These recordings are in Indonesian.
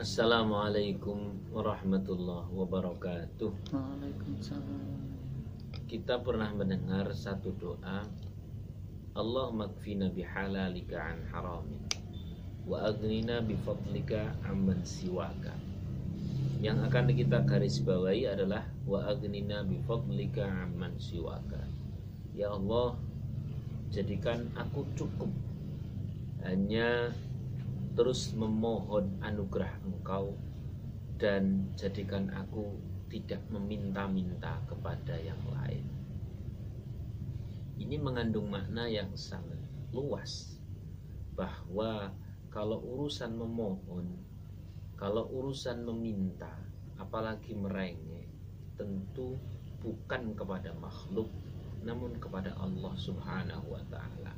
Assalamualaikum warahmatullahi wabarakatuh. Waalaikumsalam. Kita pernah mendengar satu doa Allah makfina bihalalika an haramin wa aghnina bifadlika amman siwaka. Yang akan kita garis bawahi adalah wa aghnina bifadlika amman siwaka. Ya Allah, jadikan aku cukup hanya terus memohon anugerah Engkau dan jadikan aku tidak meminta-minta kepada yang lain. Ini mengandung makna yang sangat luas bahwa kalau urusan memohon, kalau urusan meminta, apalagi merengek, tentu bukan kepada makhluk namun kepada Allah Subhanahu wa taala.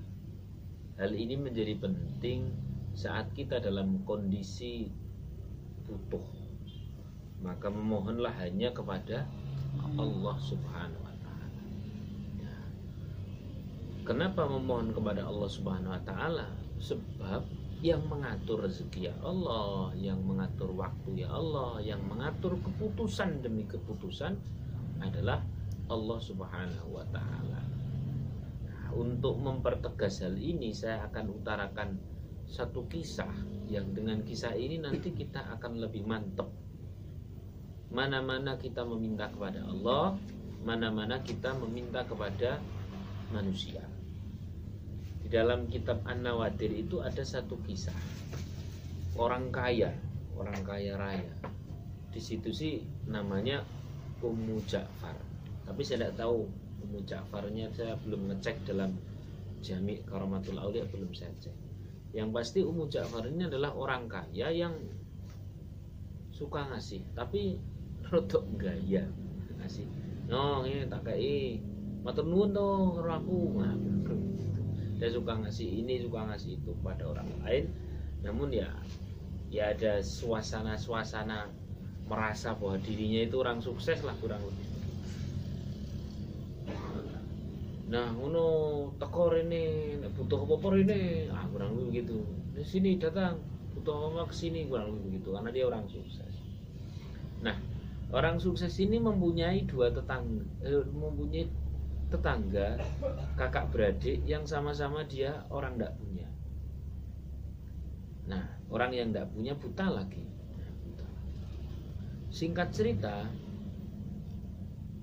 Hal ini menjadi penting saat kita dalam kondisi butuh maka memohonlah hanya kepada Allah Subhanahu wa taala. Ya. Kenapa memohon kepada Allah Subhanahu wa taala? Sebab yang mengatur rezeki ya Allah, yang mengatur waktu ya Allah, yang mengatur keputusan demi keputusan adalah Allah Subhanahu wa taala. Nah, untuk mempertegas hal ini saya akan utarakan satu kisah yang dengan kisah ini nanti kita akan lebih mantep. Mana-mana kita meminta kepada Allah mana-mana kita meminta kepada manusia. Di dalam kitab An-Nawadir itu ada satu kisah. Orang kaya orang kaya raya. Di situ sih namanya Ummu Ja'far. Tapi saya tidak tahu Ummu Ja'farnya saya belum ngecek dalam Jami Karamatul Aulia belum saya cek yang pasti Ummu Ja'far ini adalah orang kaya yang suka ngasih. Tapi rodok gaya ngasih. No ini tak kayak matur nuwun tuh karo aku. Nah, dia suka ngasih ini suka ngasih itu pada orang lain. Namun ya ya ada suasana-suasana merasa bahwa dirinya itu orang sukses lah kurang lebih nah ngono tekor ini butuh apa ini ah kurang lebih begitu. Di sini datang butuh apa ke sini kurang lebih begitu karena dia orang sukses. Nah orang sukses ini mempunyai dua tetangga eh, mempunyai tetangga kakak beradik yang sama-sama dia orang tidak punya. Nah orang yang tidak punya buta lagi. Singkat cerita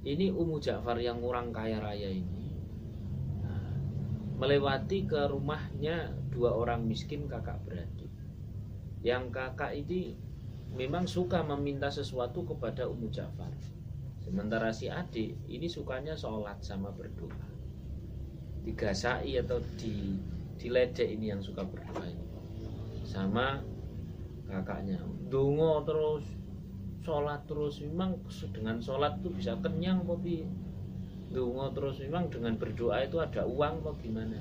ini Umu Ja'far yang orang kaya raya ini melewati ke rumahnya dua orang miskin kakak beradik. Yang kakak ini memang suka meminta sesuatu kepada Ummu Ja'far. Sementara si adik ini sukanya sholat sama berdoa. Digasai atau di diledek ini yang suka berdoa ini. Sama kakaknya. Dungo terus sholat terus memang dengan sholat itu bisa kenyang tapi dungo terus memang dengan berdoa itu ada uang apa gimana?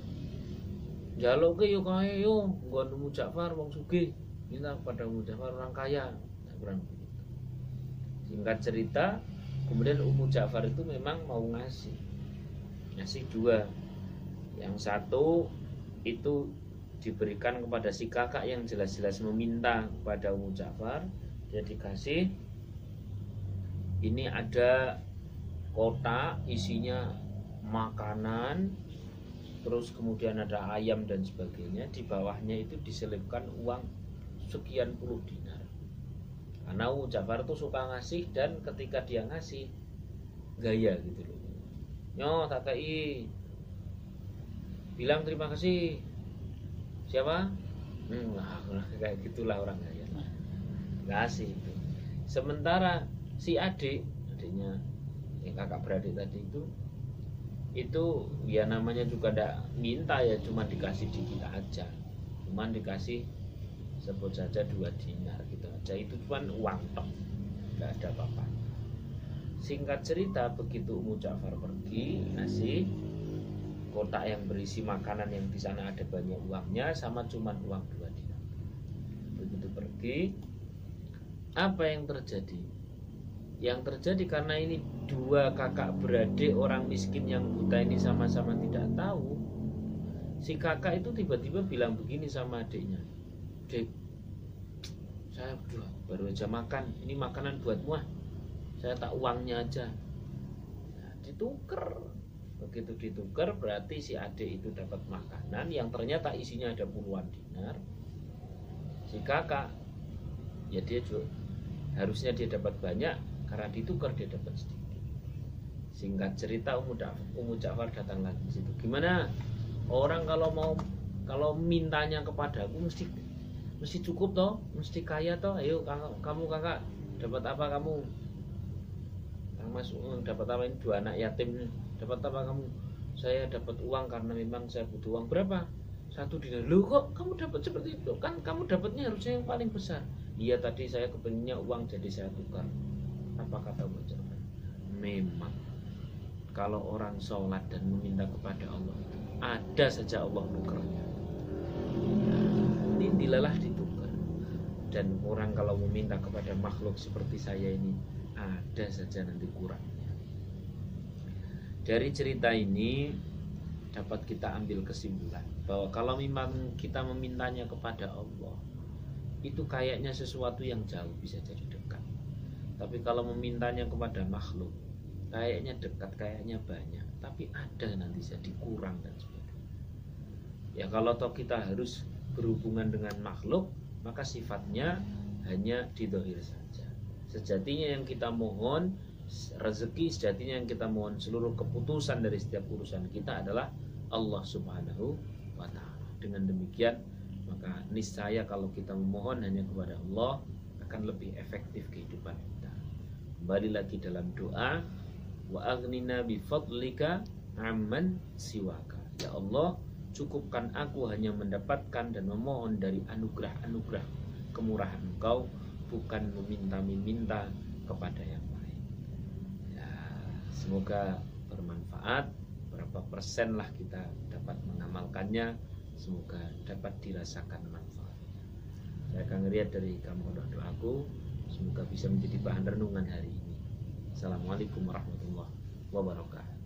Jaluk ke yuk kaya yo. Gua nemu Ja'far wong sugih. Minta pada Ummu Ja'far orang kaya. Nah, kurang singkat cerita kemudian Ummu Ja'far itu memang mau ngasih. Ngasih dua. Yang satu itu diberikan kepada si kakak yang jelas-jelas meminta kepada Ummu Ja'far. Dia dikasih ini ada kotak isinya makanan terus kemudian ada ayam dan sebagainya di bawahnya itu diselipkan uang sekian puluh dinar. Karena Jafar tuh suka ngasih dan ketika dia ngasih gaya gitu loh. Nyo takai. Bilang terima kasih. Siapa? Hmm, nah, kayak gitulah orang gaya ngasih itu. Sementara si adik adiknya yang kakak beradik tadi itu itu ya namanya juga tidak minta ya cuma dikasih dikit aja. Cuma dikasih sebut saja dua dinar gitu aja. Itu cuma uang tok nggak ada apa-apa. Singkat cerita begitu Ummu Ja'far pergi ngasih kotak yang berisi makanan yang di sana ada banyak uangnya sama cuma uang dua dinar. Begitu pergi apa yang terjadi yang terjadi karena ini dua kakak beradik orang miskin yang buta ini sama-sama tidak tahu si kakak itu tiba-tiba bilang begini sama adiknya. Dek saya berdua baru aja makan. Ini makanan buatmu ah. Saya tak uangnya aja. Nah, ditukar. Begitu ditukar berarti si adik itu dapat makanan yang ternyata isinya ada puluhan dinar. Si kakak ya dia juga harusnya dia dapat banyak karena ditukar dia dapat sedikit. Singkat cerita Ummu Ja'far, Ummu Ja'far datang lagi di situ. Gimana orang kalau mau kalau mintanya kepada aku mesti mesti cukup toh mesti kaya toh. Ayo kamu kakak dapat apa kamu? Kang Mas uh, dapat apa ini? Dua anak yatim dapat apa kamu? Saya dapat uang karena memang saya butuh uang. Berapa? Satu dinar. Lu kok kamu dapat seperti itu? Kan kamu dapatnya harusnya yang paling besar. Iya tadi saya kepengennya uang jadi saya tukar apa kata ucapan memang kalau orang sholat dan meminta kepada Allah ada saja Allah tukarnya ini dilelah ditukar. Dan orang kalau meminta kepada makhluk seperti saya ini ada saja nanti kurangnya. Dari cerita ini dapat kita ambil kesimpulan bahwa kalau memang kita memintanya kepada Allah itu kayaknya sesuatu yang jauh bisa jadi dekat tapi kalau memintanya kepada makhluk kayaknya dekat kayaknya banyak. Tapi ada nanti jadi kurang dan sebagainya. Ya kalau toh kita harus berhubungan dengan makhluk maka sifatnya hanya didohir saja. Sejatinya yang kita mohon rezeki sejatinya yang kita mohon seluruh keputusan dari setiap urusan kita adalah Allah subhanahu wa ta'ala. Dengan demikian maka niscaya kalau kita memohon hanya kepada Allah akan lebih efektif kehidupan kembali lagi dalam doa. Wa aghnina bi fadlika amman siwaka. Ya Allah cukupkan aku hanya mendapatkan dan memohon dari anugerah-anugerah kemurahan engkau bukan meminta-minta kepada yang lain. Ya, semoga bermanfaat. Berapa persen lah kita dapat mengamalkannya. Semoga dapat dirasakan manfaatnya. Saya akan ngeliat dari kamu doaku semoga bisa menjadi bahan renungan hari ini. Assalamualaikum warahmatullahi wabarakatuh